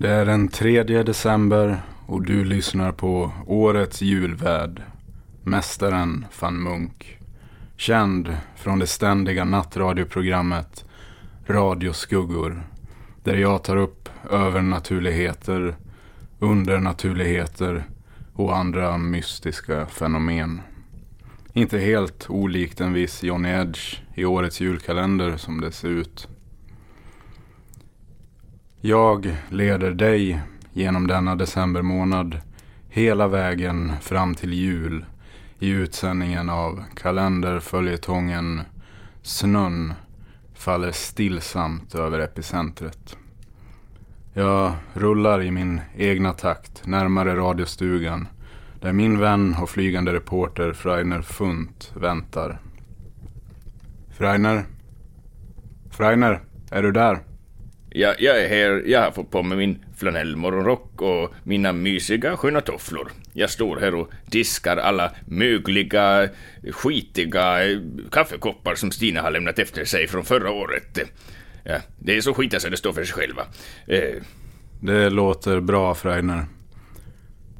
Det är den 3 december och du lyssnar på årets julvärd, Mästaren van Munk. Känd från det ständiga nattradioprogrammet Radioskuggor, där jag tar upp övernaturligheter, undernaturligheter och andra mystiska fenomen. Inte helt olikt en viss Johnny Edge i årets julkalender som det ser ut. Jag leder dig genom denna decembermånad hela vägen fram till jul i utsändningen av kalenderföljetongen Snön faller stillsamt över epicentret. Jag rullar i min egna takt närmare radiostugan där min vän och flygande reporter Freiner Funt väntar. Freiner? Freiner, är du där? Jag, jag är här. Jag har fått på mig min flanellmorgonrock och mina mysiga sköna tofflor. Jag står här och diskar alla mögliga, skitiga eh, kaffekoppar som Stina har lämnat efter sig från förra året. Ja, det är så skita så det står för sig själva. Eh. Det låter bra, Freiner.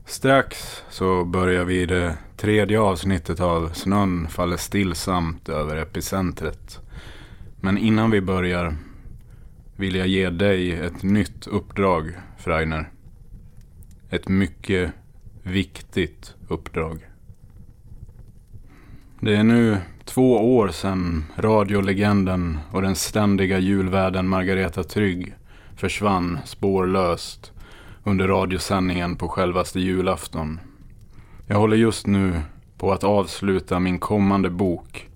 Strax så börjar vi det tredje avsnittet av Snön faller stillsamt över epicentret. Men innan vi börjar vill jag ge dig ett nytt uppdrag, Freiner. Ett mycket viktigt uppdrag. Det är nu två år sedan radiolegenden och den ständiga julvärden Margareta Trygg försvann spårlöst under radiosändningen på självaste julafton. Jag håller just nu på att avsluta min kommande bok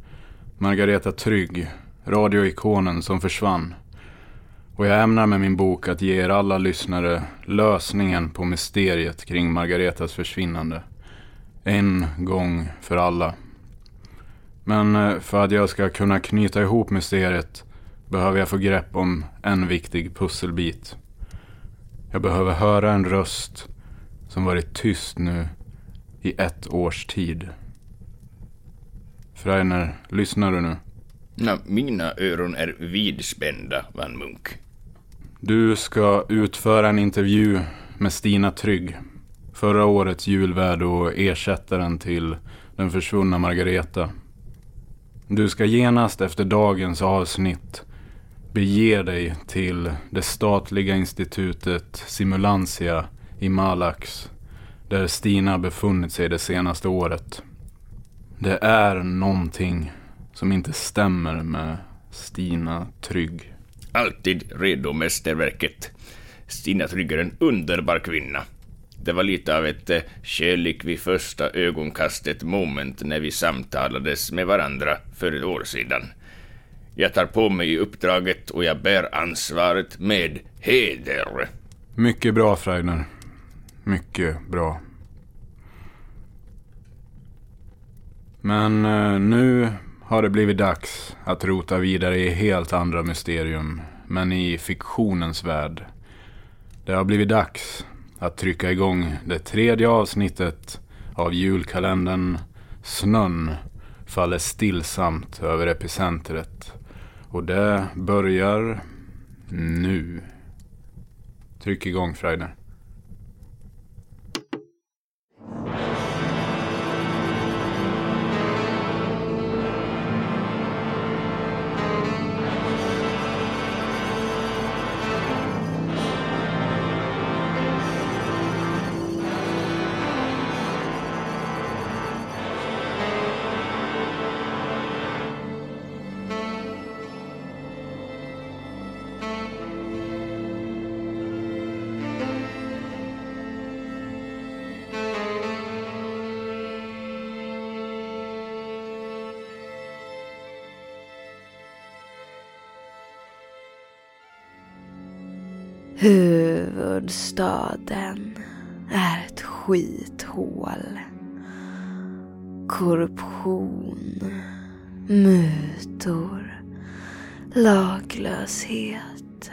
Margareta Trygg, radioikonen som försvann. Och jag ämnar med min bok att ge er alla lyssnare lösningen på mysteriet kring Margaretas försvinnande. En gång för alla. Men eh, för att jag ska kunna knyta ihop mysteriet behöver jag få grepp om en viktig pusselbit. Jag behöver höra en röst som varit tyst nu i ett års tid. Freiner, lyssnar du nu? Ja, mina öron är vidspända, Van Munk. Du ska utföra en intervju med Stina Trygg. Förra årets julvärd och ersättaren till den försvunna Margareta. Du ska genast efter dagens avsnitt bege dig till det statliga institutet Simulantia i Malax där Stina befunnit sig det senaste året. Det är någonting som inte stämmer med Stina Trygg. Alltid redo, mästerverket. Stina Trygg är en underbar kvinna. Det var lite av ett eh, kärlek vid första ögonkastet moment när vi samtalades med varandra för ett år sedan. Jag tar på mig uppdraget och jag bär ansvaret med heder. Mycket bra, Freidner. Mycket bra. Men eh, nu har det blivit dags att rota vidare i helt andra mysterium, men i fiktionens värld. Det har blivit dags att trycka igång det tredje avsnittet av julkalendern Snön faller stillsamt över epicentret. Och det börjar nu. Tryck igång Freidner. Huvudstaden är ett skithål. Korruption, mutor, laglöshet.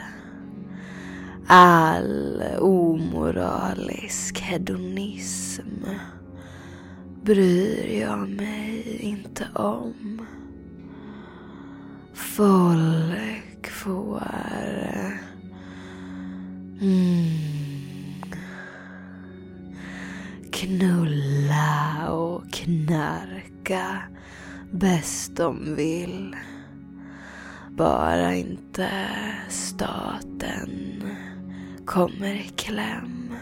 All omoralisk hedonism bryr jag mig inte om. Folk får knarka bäst de vill. Bara inte staten kommer i kläm.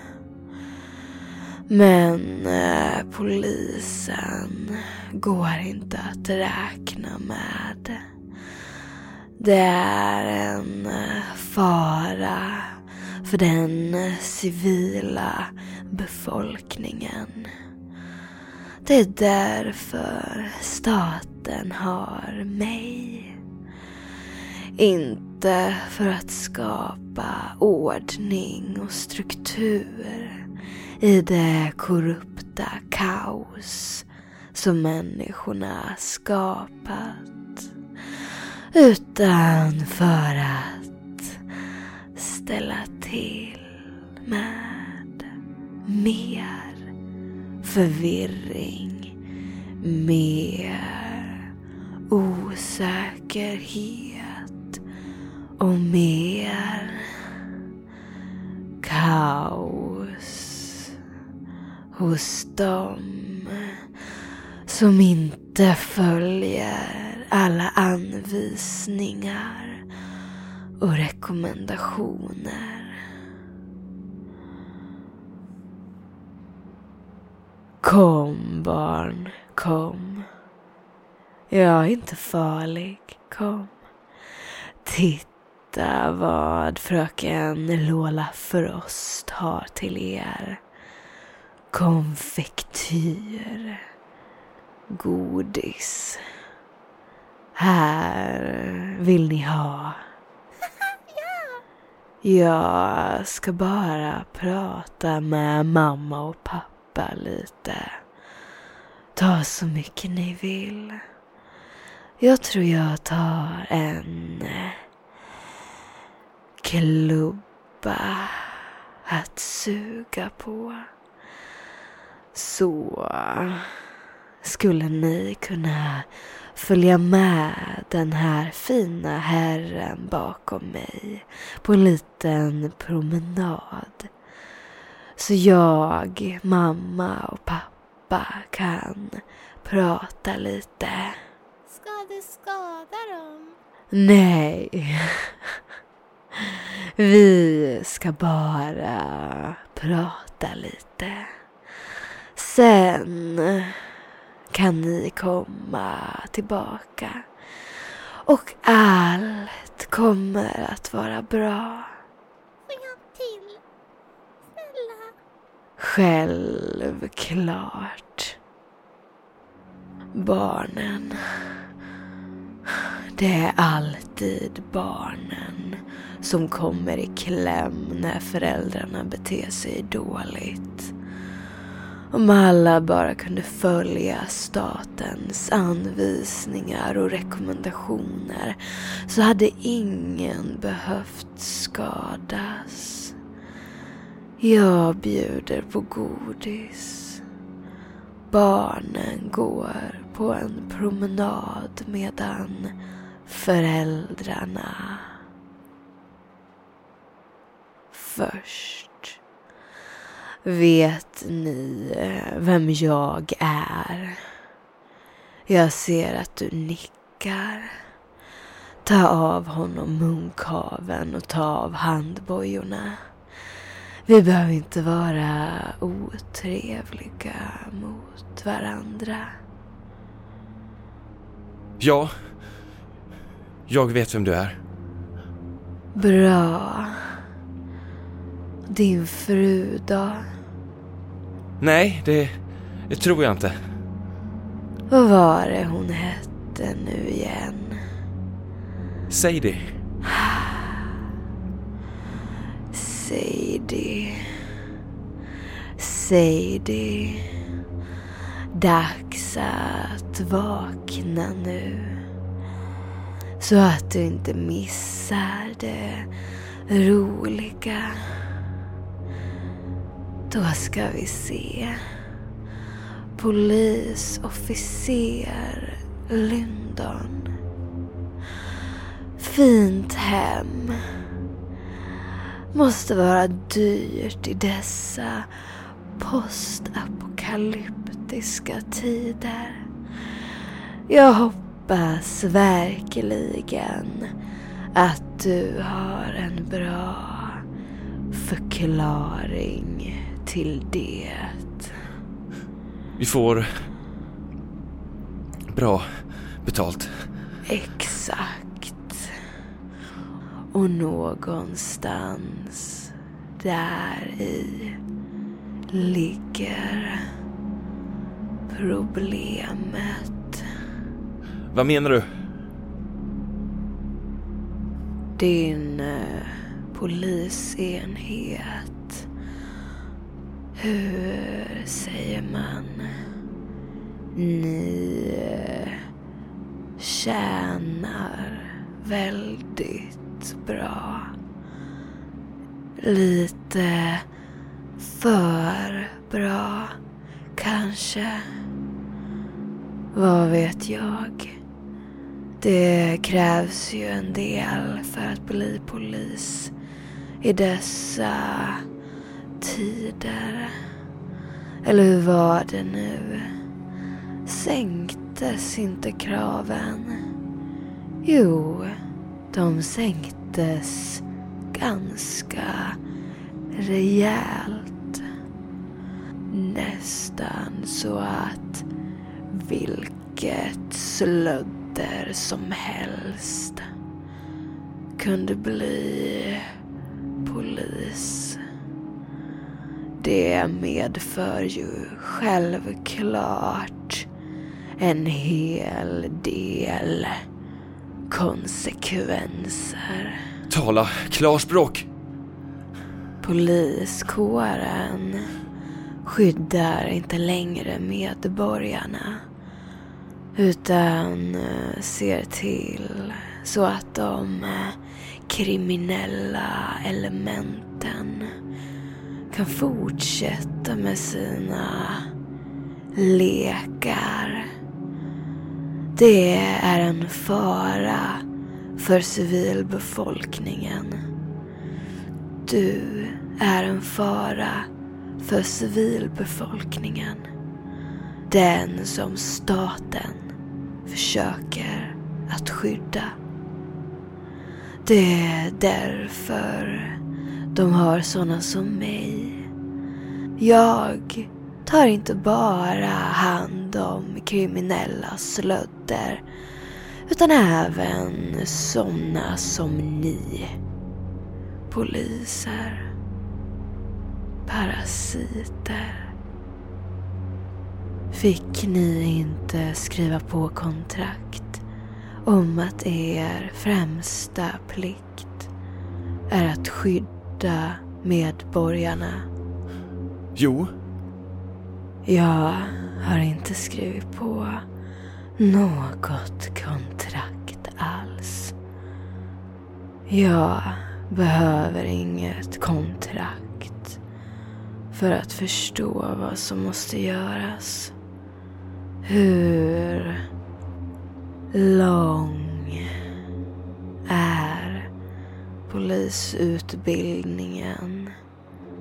Men eh, polisen går inte att räkna med. Det är en eh, fara för den civila befolkningen. Det är därför staten har mig. Inte för att skapa ordning och struktur i det korrupta kaos som människorna skapat. Utan för att ställa till med mer förvirring, mer osäkerhet och mer kaos hos dem som inte följer alla anvisningar och rekommendationer. Kom barn, kom. Jag är inte farlig, kom. Titta vad fröken Lola Frost har till er. Konfektyr. Godis. Här vill ni ha. Jag ska bara prata med mamma och pappa lite. Ta så mycket ni vill. Jag tror jag tar en eh, klubba att suga på. Så skulle ni kunna följa med den här fina herren bakom mig på en liten promenad. Så jag, mamma och pappa kan prata lite. Ska du skada dem? Nej. Vi ska bara prata lite. Sen kan ni komma tillbaka. Och allt kommer att vara bra. Får jag till? Snälla. Självklart. Barnen. Det är alltid barnen som kommer i kläm när föräldrarna beter sig dåligt. Om alla bara kunde följa statens anvisningar och rekommendationer så hade ingen behövt skadas. Jag bjuder på godis. Barnen går på en promenad medan föräldrarna först. Vet ni eh, vem jag är? Jag ser att du nickar. Ta av honom munkaven och ta av handbojorna. Vi behöver inte vara otrevliga mot varandra. Ja. Jag vet vem du är. Bra. Din fru då? Nej, det, det tror jag inte. Vad var det hon hette nu igen? Säg det. Säg det. Säg det. Dags att vakna nu. Så att du inte missar det roliga. Då ska vi se. Polisofficer Lyndon. Fint hem. Måste vara dyrt i dessa postapokalyptiska tider. Jag hoppas verkligen att du har en bra förklaring till det. Vi får bra betalt. Exakt. Och någonstans där i ligger problemet. Vad menar du? Din eh, polisenhet. Hur säger man? Ni eh, tjänar väldigt bra. Lite för bra, kanske. Vad vet jag? Det krävs ju en del för att bli polis i dessa tider. Eller hur var det nu? Sänktes inte kraven? Jo, de sänktes ganska rejält. Nästan så att vilket slödder som helst kunde bli polis. Det medför ju självklart en hel del konsekvenser. Tala klarspråk! Poliskåren skyddar inte längre medborgarna utan eh, ser till så att de eh, kriminella elementen kan fortsätta med sina lekar. Det är en fara för civilbefolkningen. Du är en fara för civilbefolkningen. Den som staten försöker att skydda. Det är därför de har såna som mig. Jag tar inte bara hand om kriminella slödder utan även såna som ni. Poliser. Parasiter. Fick ni inte skriva på kontrakt om att er främsta plikt är att skydda medborgarna? Jo, jag har inte skrivit på något kontrakt alls. Jag behöver inget kontrakt för att förstå vad som måste göras. Hur lång är polisutbildningen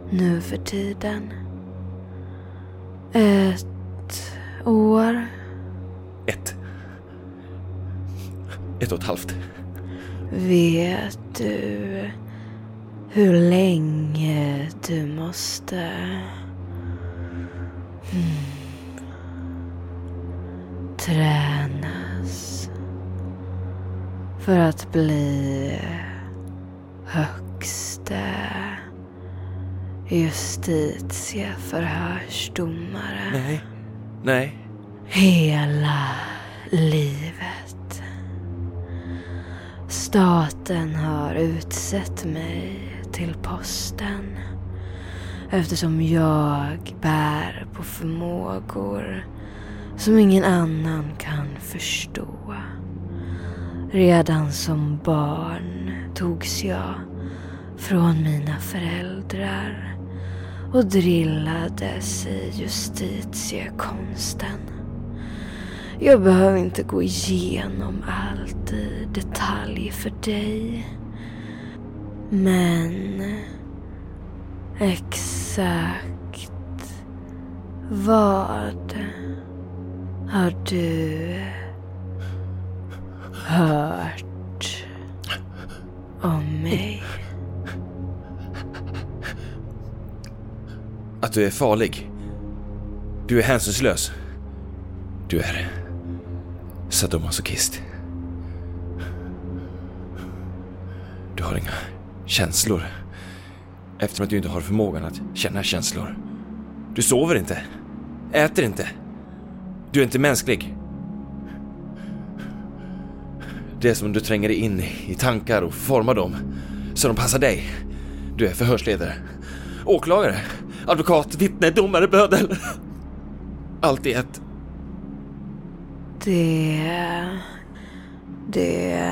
nu för tiden? Ett år? ett. Ett och ett halvt. Vet du hur länge du måste hmm, tränas för att bli högste justitieförhörsdomare? Nej. Nej. Hela livet. Staten har utsett mig till posten eftersom jag bär på förmågor som ingen annan kan förstå. Redan som barn togs jag från mina föräldrar och drillades i justitiekonsten. Jag behöver inte gå igenom allt i detalj för dig. Men exakt Vad har du hört om mig? Att du är farlig. Du är hänsynslös. Du är sadomasochist. Du har inga känslor. Eftersom att du inte har förmågan att känna känslor. Du sover inte. Äter inte. Du är inte mänsklig. Det är som om du tränger dig in i tankar och formar dem så de passar dig. Du är förhörsledare, åklagare, advokat, vittne, domare, bödel. Allt i ett. Det... Det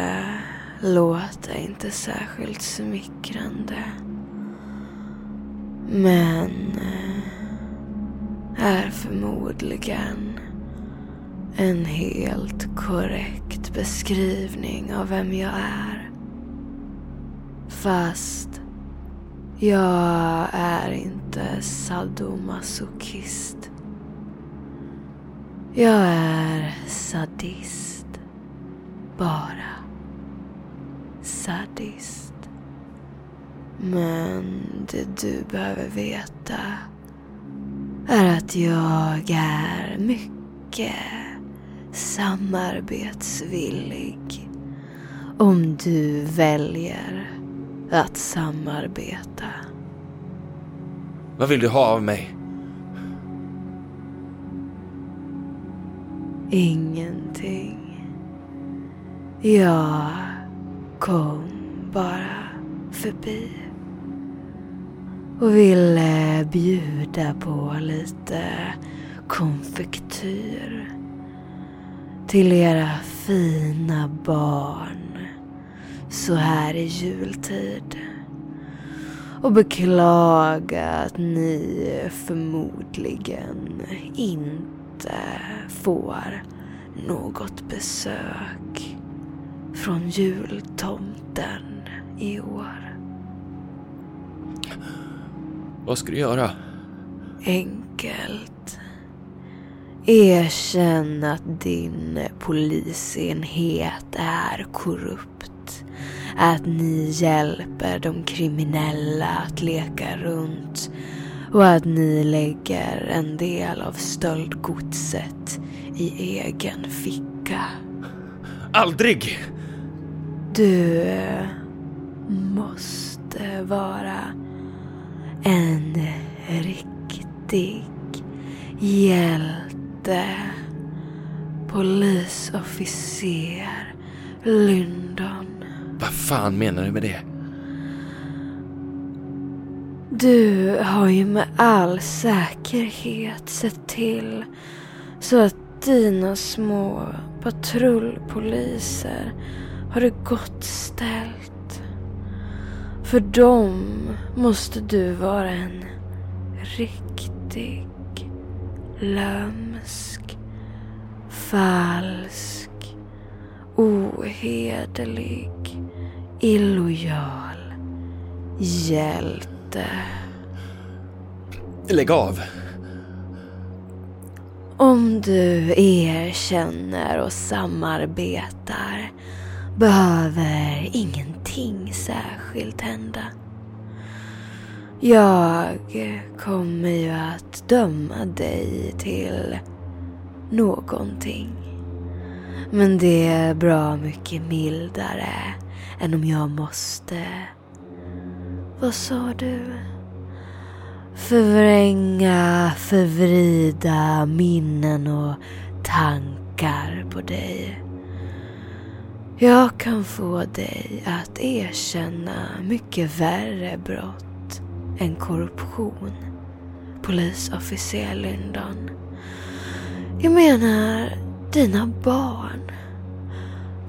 låter inte särskilt smickrande. Men eh, är förmodligen en helt korrekt beskrivning av vem jag är. Fast jag är inte sadomasochist. Jag är sadist. Bara sadist. Men det du behöver veta är att jag är mycket samarbetsvillig. Om du väljer att samarbeta. Vad vill du ha av mig? Ingenting. Jag kom bara förbi och ville bjuda på lite konfektyr till era fina barn så här i jultid. Och beklaga att ni förmodligen inte får något besök från jultomten i år. Vad ska du göra? Enkelt. Erkänn att din polisenhet är korrupt. Att ni hjälper de kriminella att leka runt och att ni lägger en del av stöldgodset i egen ficka. Aldrig! Du måste vara en riktig hjälte. Polisofficer Lyndon. Vad fan menar du med det? Du har ju med all säkerhet sett till så att dina små patrullpoliser har det gott ställt. För dem måste du vara en riktig lömsk, falsk, ohederlig, illojal hjälte. Lägg av! Om du erkänner och samarbetar behöver ingenting särskilt hända. Jag kommer ju att döma dig till någonting. Men det är bra mycket mildare än om jag måste... Vad sa du? Förvränga, förvrida minnen och tankar på dig. Jag kan få dig att erkänna mycket värre brott än korruption, polisofficer Lyndon. Jag menar dina barn.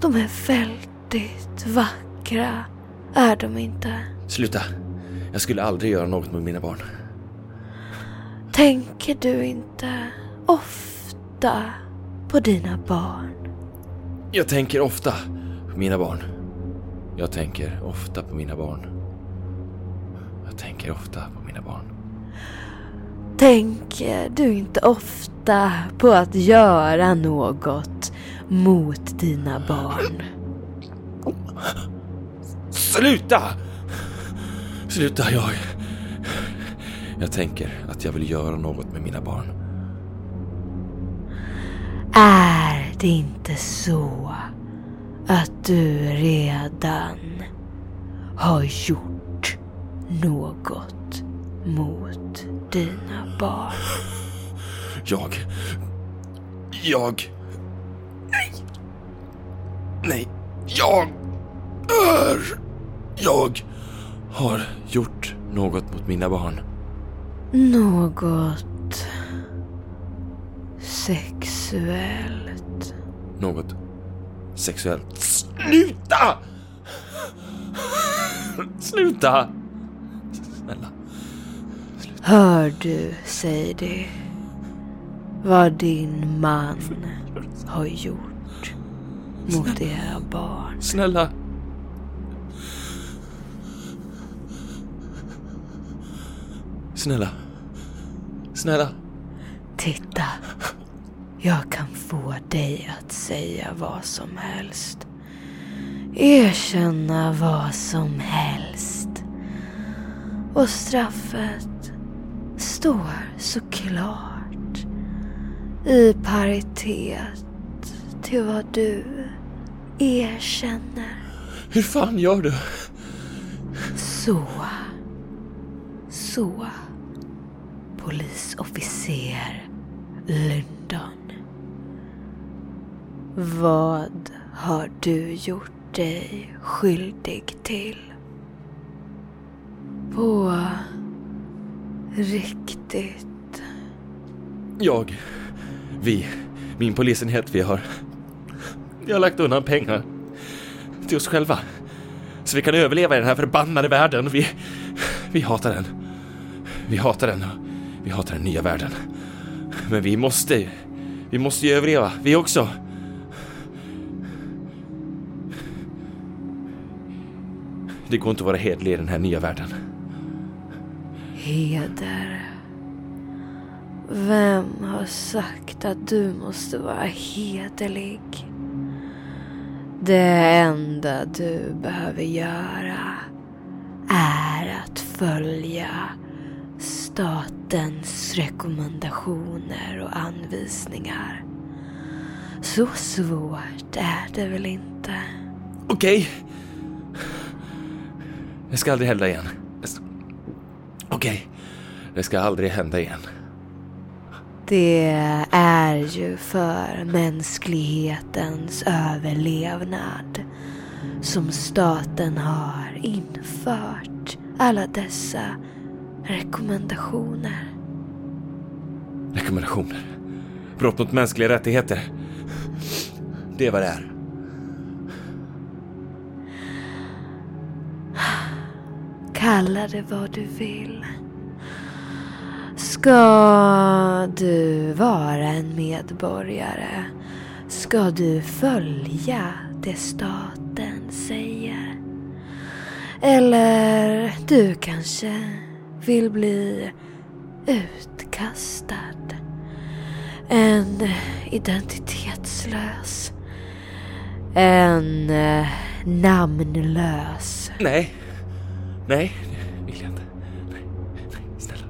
De är väldigt vackra, är de inte? Sluta. Jag skulle aldrig göra något med mina barn. Tänker du inte ofta på dina barn? Jag tänker ofta på mina barn. Jag tänker ofta på mina barn. Jag tänker ofta på mina barn. Tänker du inte ofta på att göra något mot dina barn? Sluta! Sluta, jag... Jag tänker att jag vill göra något med mina barn. Är det inte så att du redan har gjort något mot dina barn? Jag... Jag... Nej! Nej, jag... Är... Jag har gjort något mot mina barn. Något sexuellt. Något sexuellt. Sluta! Sluta! Snälla. Hör du, Sadie, vad din man har gjort mot era barn? Snälla. Snälla. Snälla. Titta. Jag kan få dig att säga vad som helst. Erkänna vad som helst. Och straffet står såklart i paritet till vad du erkänner. Hur fan gör du? Så. Så. Polisofficer Lundon. Vad har du gjort dig skyldig till? På riktigt? Jag, vi, min polisenhet, vi har... Vi har lagt undan pengar till oss själva. Så vi kan överleva i den här förbannade världen. Vi, vi hatar den. Vi hatar den. Vi hatar den nya världen. Men vi måste, vi måste ju överleva, vi också. Det går inte att vara hedlig i den här nya världen. Heder. Vem har sagt att du måste vara hederlig? Det enda du behöver göra är att följa statens rekommendationer och anvisningar. Så svårt är det väl inte? Okej. Jag ska aldrig hälla igen. Okej. Det ska aldrig hända igen. Det är ju för mänsklighetens överlevnad som staten har infört alla dessa rekommendationer. Rekommendationer. Brott mot mänskliga rättigheter. Det är vad det är. Kalla det vad du vill. Ska du vara en medborgare ska du följa det staten säger. Eller du kanske vill bli utkastad. En identitetslös. En eh, namnlös. Nej. Nej, det vill jag inte. Nej, nej, snälla.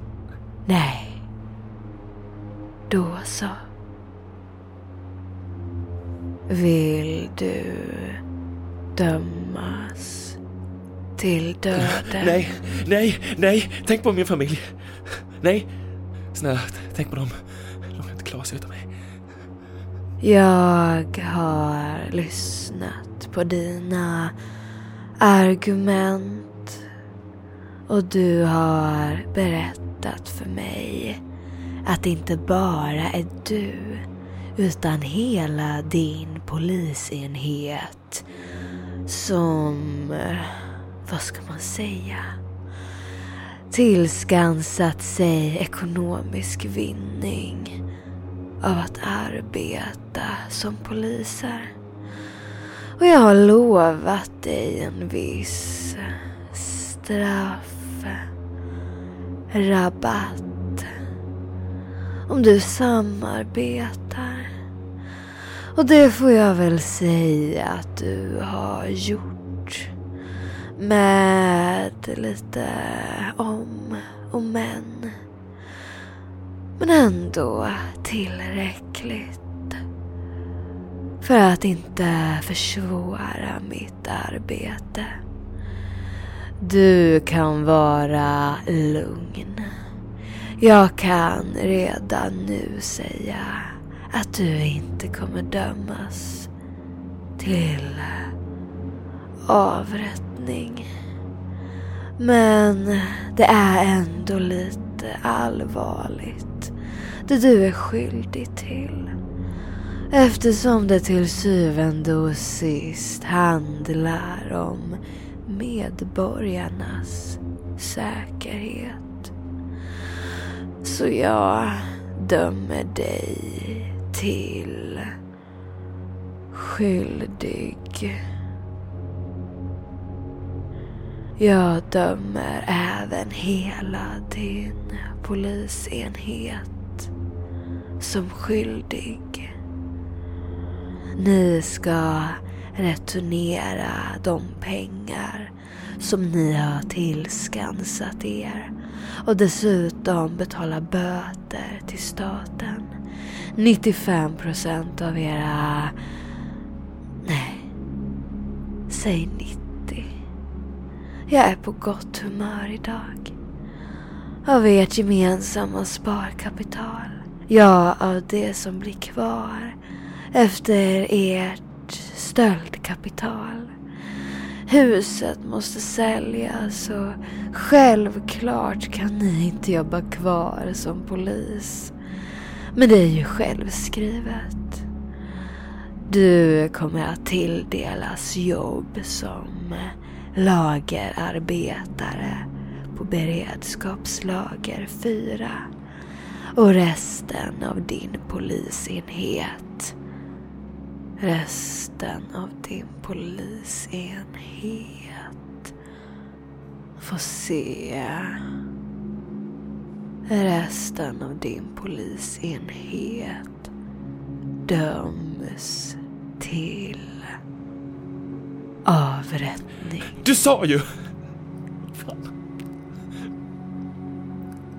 Nej. Då så. Vill du dömas till döden? Nej, nej, nej! Tänk på min familj. Nej, snälla, tänk på dem. De kan inte klara sig utan mig. Jag har lyssnat på dina argument och du har berättat för mig att det inte bara är du utan hela din polisenhet som, vad ska man säga, tillskansat sig ekonomisk vinning av att arbeta som poliser. Och jag har lovat dig en viss straff, rabatt om du samarbetar. Och det får jag väl säga att du har gjort. Med lite om och men. Men ändå tillräckligt. För att inte försvåra mitt arbete. Du kan vara lugn. Jag kan redan nu säga att du inte kommer dömas till avrättning. Men det är ändå lite allvarligt det du är skyldig till. Eftersom det till syvende och sist handlar om medborgarnas säkerhet. Så jag dömer dig till skyldig. Jag dömer även hela din polisenhet som skyldig. Ni ska returnera de pengar som ni har tillskansat er och dessutom betala böter till staten. 95 procent av era... Nej, säg 90. Jag är på gott humör idag. Av ert gemensamma sparkapital. Ja, av det som blir kvar efter ert stöldkapital. Huset måste säljas och självklart kan ni inte jobba kvar som polis. Men det är ju självskrivet. Du kommer att tilldelas jobb som lagerarbetare på beredskapslager 4 och resten av din polisenhet resten av din polisenhet får se resten av din polisenhet döms till avrättning. Du sa ju! Fan.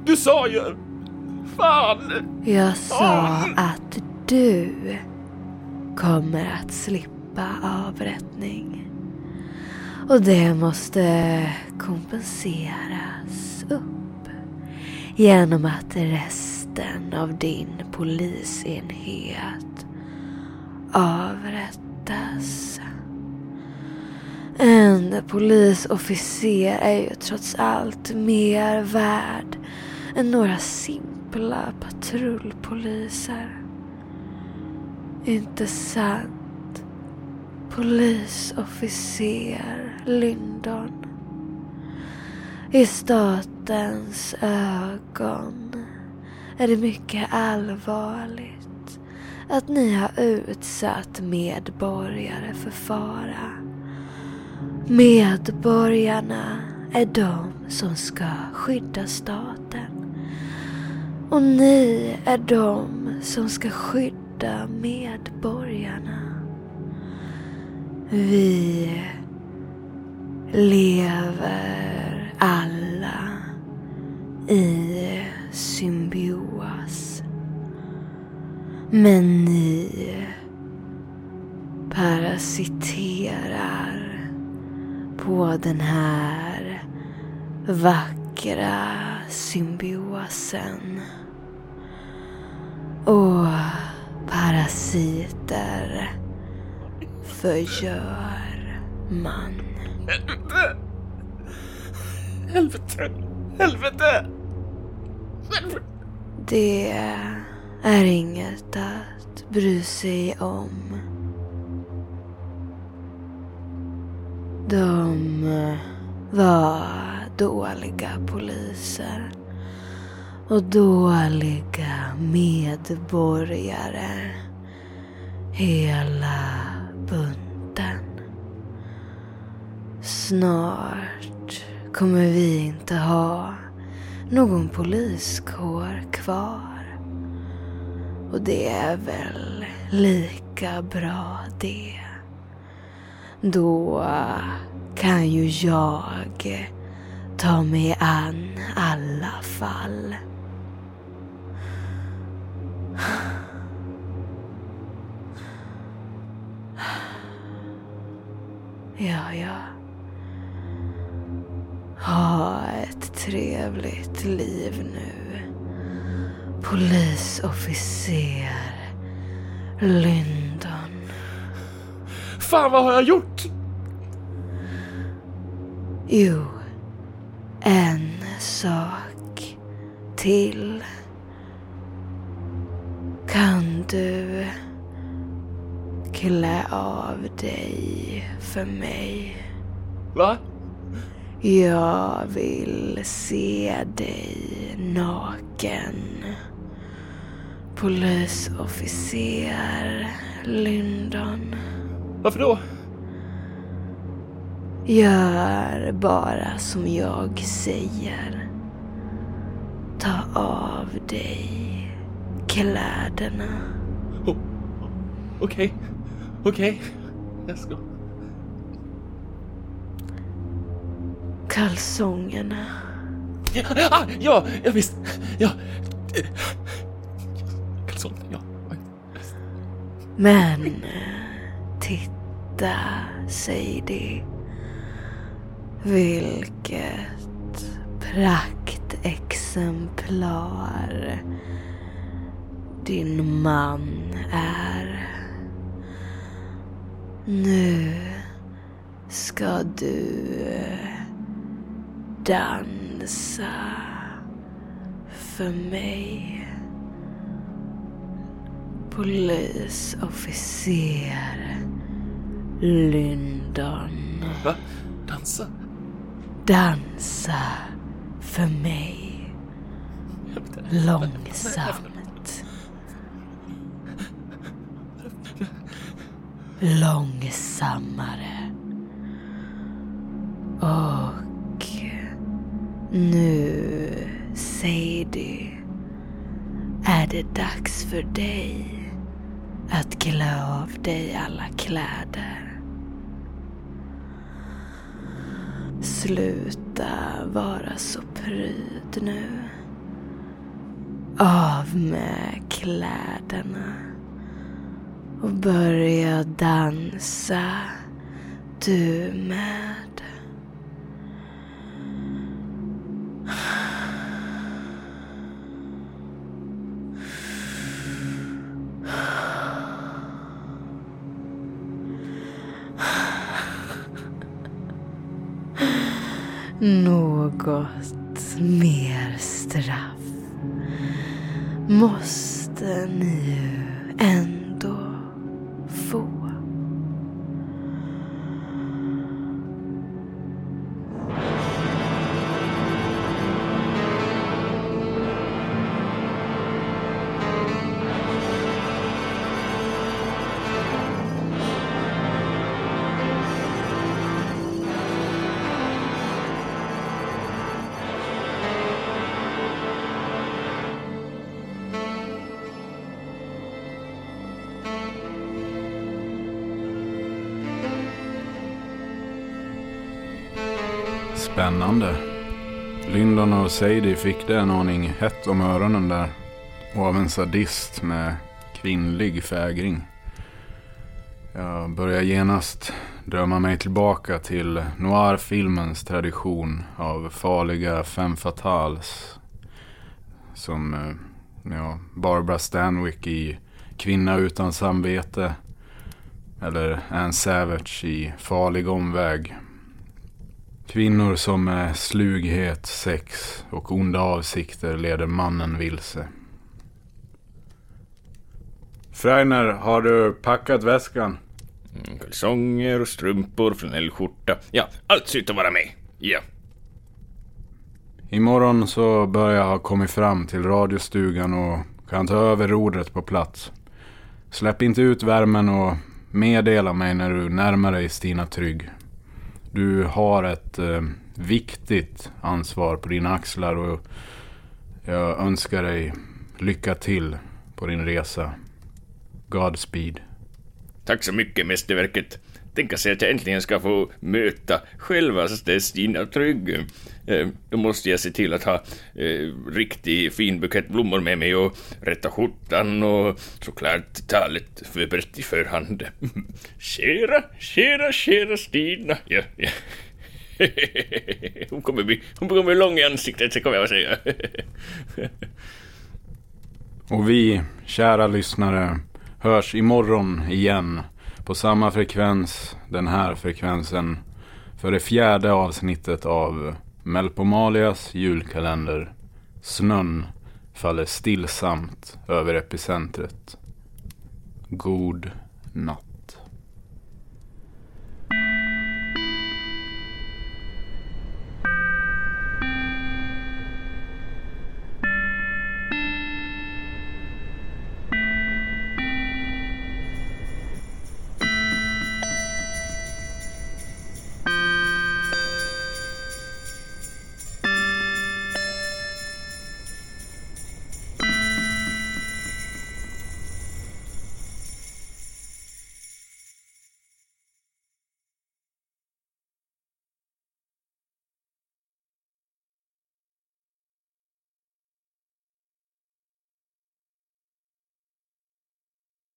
Du sa ju! Fan! Jag sa att du kommer att slippa avrättning. Och det måste kompenseras upp genom att resten av din polisenhet avrättas. En polisofficer är ju trots allt mer värd än några simpla patrullpoliser. Inte sant? Polisofficer Lyndon. I statens ögon är det mycket allvarligt att ni har utsatt medborgare för fara. Medborgarna är de som ska skydda staten. Och ni är de som ska skydda medborgarna. Vi lever alla i symbios. Men ni parasiterar på den här vackra symbiosen. Och parasiter förgör man. Helvete! Helvete! Det är inget att bry sig om. De var dåliga poliser och dåliga medborgare. Hela bunten. Snart kommer vi inte ha någon poliskår kvar. Och det är väl lika bra det. Då kan ju jag ta mig an alla fall. Ja, ja. Ha ett trevligt liv nu. Polisofficer Lyndon. Fan vad har jag gjort? Jo, en sak till. Kan du klä av dig för mig? Va? Jag vill se dig naken. Polisofficer Lyndon. Varför då? Gör bara som jag säger. Ta av dig kläderna. Oh, Okej, okej. Jag ska... Kalsongerna. Ja, ah, ja, ja visst. Ja. Kalsong, ja. Men titta, de. Vilket praktexemplar din man är. Nu ska du dansa för mig. Polisofficer Lyndon. Va? Dansa? Dansa för mig. Långsamt. Långsammare. Och nu, Sadie, är det dags för dig att klä av dig alla kläder. Sluta vara så pryd nu. Av med kläderna och börja dansa du med. Något mer straff måste ni ju Spännande. Lyndon och Sadie fick det en aning hett om öronen där. Och av en sadist med kvinnlig fägring. Jag börjar genast drömma mig tillbaka till noirfilmens tradition av farliga femme fatales. Som eh, ja, Barbara Stanwyck i Kvinna utan samvete. Eller Anne Savage i Farlig omväg. Kvinnor som med slughet, sex och onda avsikter leder mannen vilse. Freiner, har du packat väskan? Mm, Kalsonger och strumpor, flanellskjorta. Ja, allt ser ut att vara med. Ja. Imorgon så bör jag ha kommit fram till radiostugan och kan ta över rodret på plats. Släpp inte ut värmen och meddela mig när du närmar dig Stina Trygg. Du har ett eh, viktigt ansvar på dina axlar och jag önskar dig lycka till på din resa. Godspeed. Tack så mycket, mästerverket. Tänka sig att jag äntligen ska få möta självaste alltså, Stina Trygg. Eh, då måste jag se till att ha eh, riktig fin bukett blommor med mig och rätta skjortan och såklart talet förberett i förhand. Kära, kära, kära Stina. Ja, ja. Hon kommer bli, hon kommer bli lång i ansiktet, så kommer jag att säga. Och vi, kära lyssnare, hörs imorgon igen på samma frekvens, den här frekvensen, för det fjärde avsnittet av Melpomalias julkalender. Snön faller stillsamt över epicentret. God natt.